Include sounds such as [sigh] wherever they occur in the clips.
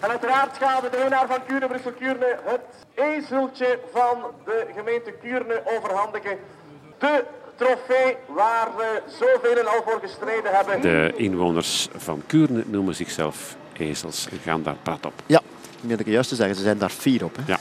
En uiteraard gaan we de winnaar van Kuurne, Brussel Kuurne, het ezeltje van de gemeente Kuurne overhandigen. De trofee waar we zoveel al voor gestreden hebben. De inwoners van Kuurne noemen zichzelf ezels en gaan daar prat op. Ja, moet ik juist te zeggen, ze zijn daar fier op. Hè? Ja.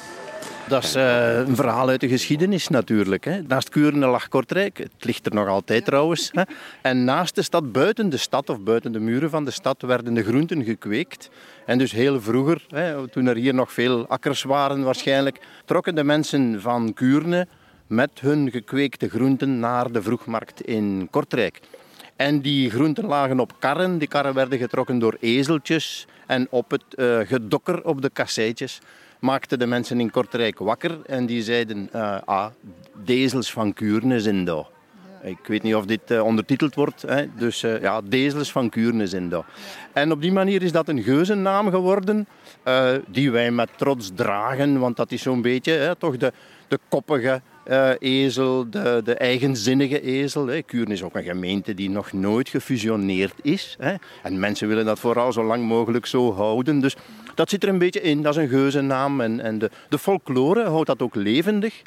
Dat is uh, een verhaal uit de geschiedenis natuurlijk. Hè. Naast Kuurne lag Kortrijk. Het ligt er nog altijd trouwens. Hè. En naast de stad, buiten de stad of buiten de muren van de stad, werden de groenten gekweekt. En dus heel vroeger, hè, toen er hier nog veel akkers waren waarschijnlijk, trokken de mensen van Kuurne met hun gekweekte groenten naar de vroegmarkt in Kortrijk. En die groenten lagen op karren. Die karren werden getrokken door ezeltjes. En op het uh, gedokker op de kasseitjes maakten de mensen in Kortrijk wakker. En die zeiden, uh, ah, dezels van Kuurne zijn daar. Ik weet niet of dit uh, ondertiteld wordt. Hè. Dus uh, ja, dezels van Kuurne zijn daar. En op die manier is dat een geuzennaam geworden. Uh, die wij met trots dragen. Want dat is zo'n beetje hè, toch de, de koppige ezel, de, de eigenzinnige ezel. Hè. Is ook een gemeente die nog nooit gefusioneerd is. Hè. En mensen willen dat vooral zo lang mogelijk zo houden. Dus dat zit er een beetje in. Dat is een geuzennaam. En, en de, de folklore houdt dat ook levendig.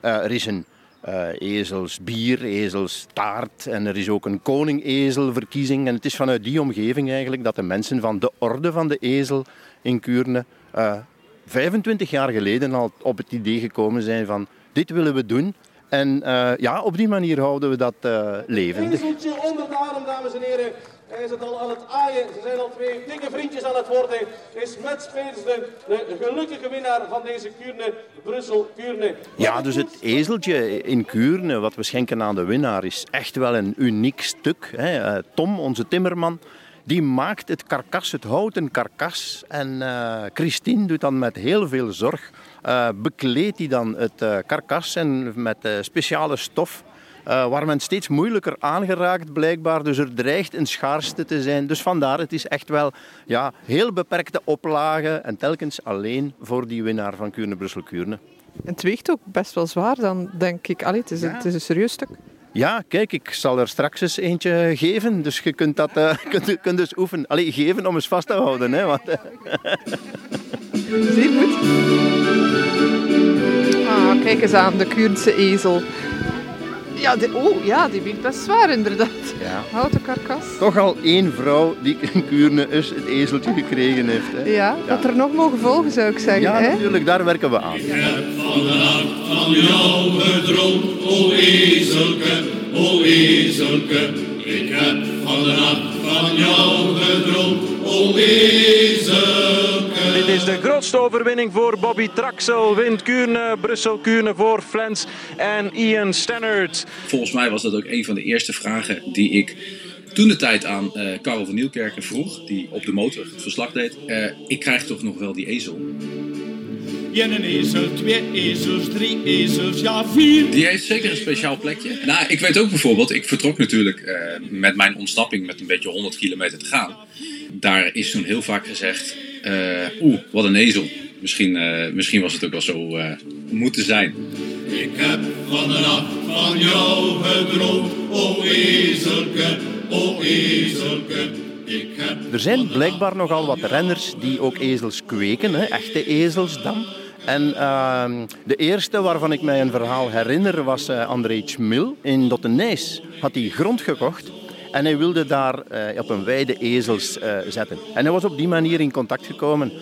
Er is een uh, ezelsbier, ezelstaart en er is ook een koning-ezelverkiezing. En het is vanuit die omgeving eigenlijk dat de mensen van de orde van de ezel in Kuurne 25 jaar geleden al op het idee gekomen zijn van dit willen we doen. En uh, ja, op die manier houden we dat uh, levendig. Een onder de arm, dames en heren. Hij is het al aan het aaien. Ze zijn al twee dikke vriendjes aan het worden. Is met Speels de, gelukkige winnaar van deze Kuurne, Brussel-Kuurne. Ja, dus het ezeltje in Kuurne, wat we schenken aan de winnaar, is echt wel een uniek stuk. Hè. Tom, onze timmerman, die maakt het karkas, het houten karkas. En uh, Christine doet dan met heel veel zorg, uh, bekleedt hij dan het uh, karkas en met speciale stof. Waar men steeds moeilijker aangeraakt blijkbaar. Dus er dreigt een schaarste te zijn. Dus vandaar, het is echt wel ja, heel beperkte oplagen. En telkens alleen voor die winnaar van Kuurne-Brussel-Kuurne. En het weegt ook best wel zwaar dan, denk ik. Allee, het, is, ja. het is een serieus stuk. Ja, kijk, ik zal er straks eens eentje geven. Dus je kunt dat uh, [laughs] kunt, kunt dus oefenen. Allee, geven om eens vast te houden. Hè, want, [laughs] Zeer goed. Ah, kijk eens aan, de Kuurnse ezel. Ja, die, oh ja, die weegt best zwaar inderdaad. Ja. Houten karkas. Toch al één vrouw die [laughs] in Kuurne is het ezeltje gekregen heeft. Hè. Ja, dat er nog mogen volgen zou ik zeggen. Ja, hè? natuurlijk, daar werken we aan. Ik heb van de nacht van jou gedroomd, o ezelke, o ezelke. Ik heb van de nacht van jou gedroomd, o ezelke. Dit is de grootste overwinning voor Bobby Traxel. Wint Kuurne, Brussel-Kuurne voor Flens en Ian Stannard. Volgens mij was dat ook een van de eerste vragen die ik toen de tijd aan uh, Karel van Nieuwkerken vroeg, die op de motor het verslag deed. Uh, ik krijg toch nog wel die ezel. Een ezel, twee ezels, drie ezels, ja vier. Die heeft zeker een speciaal plekje. Nou, ik weet ook bijvoorbeeld, ik vertrok natuurlijk uh, met mijn ontsnapping met een beetje 100 kilometer te gaan. Daar is toen heel vaak gezegd, oeh, wat een ezel. Misschien, misschien was het ook wel zo moeten zijn. Ik heb van de nacht van jou gedroomd, o ezelke, o ezelke. Ik heb Er zijn blijkbaar nogal wat renners die ook ezels kweken, hè, echte ezels dan. En uh, de eerste waarvan ik mij een verhaal herinner was uh, André Schmil in Dottenijs. Had hij grond gekocht en hij wilde daar uh, op een weide ezels uh, zetten. En hij was op die manier in contact gekomen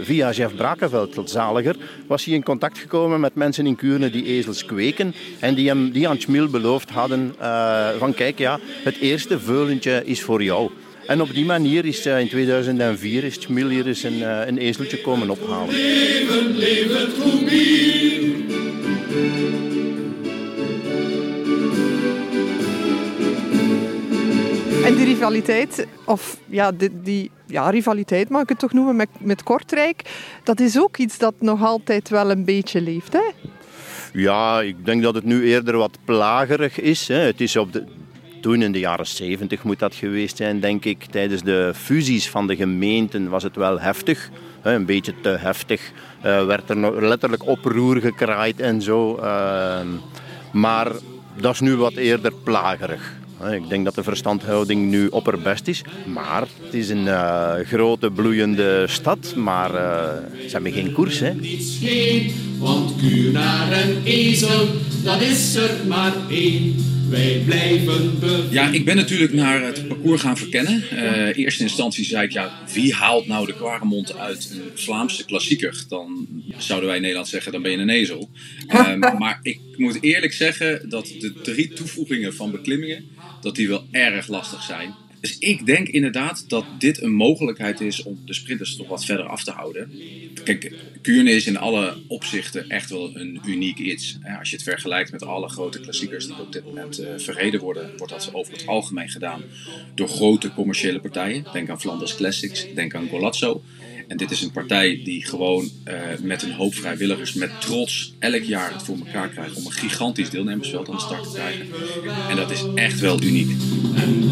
via Jeff Brakenveld, tot zaliger. Was hij in contact gekomen met mensen in Kuurne die ezels kweken. En die, hem, die aan Schmil beloofd hadden van kijk ja, het eerste veulentje is voor jou. En op die manier is in 2004 is hier eens een, een ezeltje komen ophalen. Leven, leven, En die rivaliteit, of ja, die, die ja, rivaliteit mag ik het toch noemen, met, Kortrijk, dat is ook iets dat nog altijd wel een beetje leeft, hè? Ja, ik denk dat het nu eerder wat plagerig is. Hè. Het is op de, toen in de jaren 70 moet dat geweest zijn, denk ik. Tijdens de fusies van de gemeenten was het wel heftig. Een beetje te heftig. Uh, werd er letterlijk oproer gekraaid en zo. Uh, maar dat is nu wat eerder plagerig. Ik denk dat de verstandhouding nu opperbest is. Maar het is een uh, grote bloeiende stad, maar uh, ze hebben geen koers. Hè? Want kuur naar een ezel, dat is er maar één. Wij blijven Ja, ik ben natuurlijk naar het parcours gaan verkennen. Uh, eerste instantie zei ik, ja, wie haalt nou de Quaremont uit een Vlaamse klassieker? Dan zouden wij in Nederland zeggen, dan ben je een ezel. Uh, [laughs] maar ik moet eerlijk zeggen dat de drie toevoegingen van beklimmingen, dat die wel erg lastig zijn. Dus ik denk inderdaad dat dit een mogelijkheid is om de sprinters toch wat verder af te houden. Kijk, Kuurne is in alle opzichten echt wel een uniek iets. Als je het vergelijkt met alle grote klassiekers die op dit moment uh, verreden worden, wordt dat over het algemeen gedaan door grote commerciële partijen. Denk aan Flanders Classics, denk aan Golazzo. En dit is een partij die gewoon uh, met een hoop vrijwilligers, met trots, elk jaar het voor elkaar krijgt om een gigantisch deelnemersveld aan de start te krijgen. En dat is echt wel uniek. En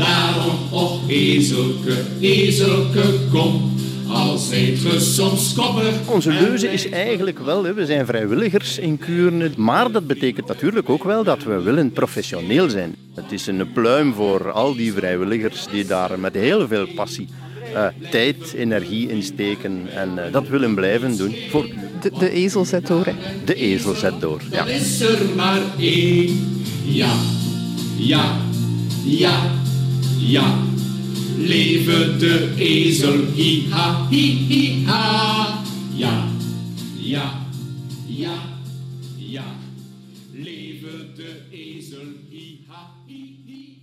och ezelke, ezelke, kom. Als ge soms kopper. Onze leuze is eigenlijk wel, we zijn vrijwilligers in Kuurne, maar dat betekent natuurlijk ook wel dat we willen professioneel zijn. Het is een pluim voor al die vrijwilligers die daar met heel veel passie uh, tijd, energie insteken en uh, dat willen blijven doen. Voor de, de ezel zet door. Hè. De ezel zet door, ja. Er is er maar één. Ja, ja, ja, ja. Leven de ezel, hi ha, hi hi ha. Ja, ja, ja, ja. Leven de ezel, hi ha, hi hi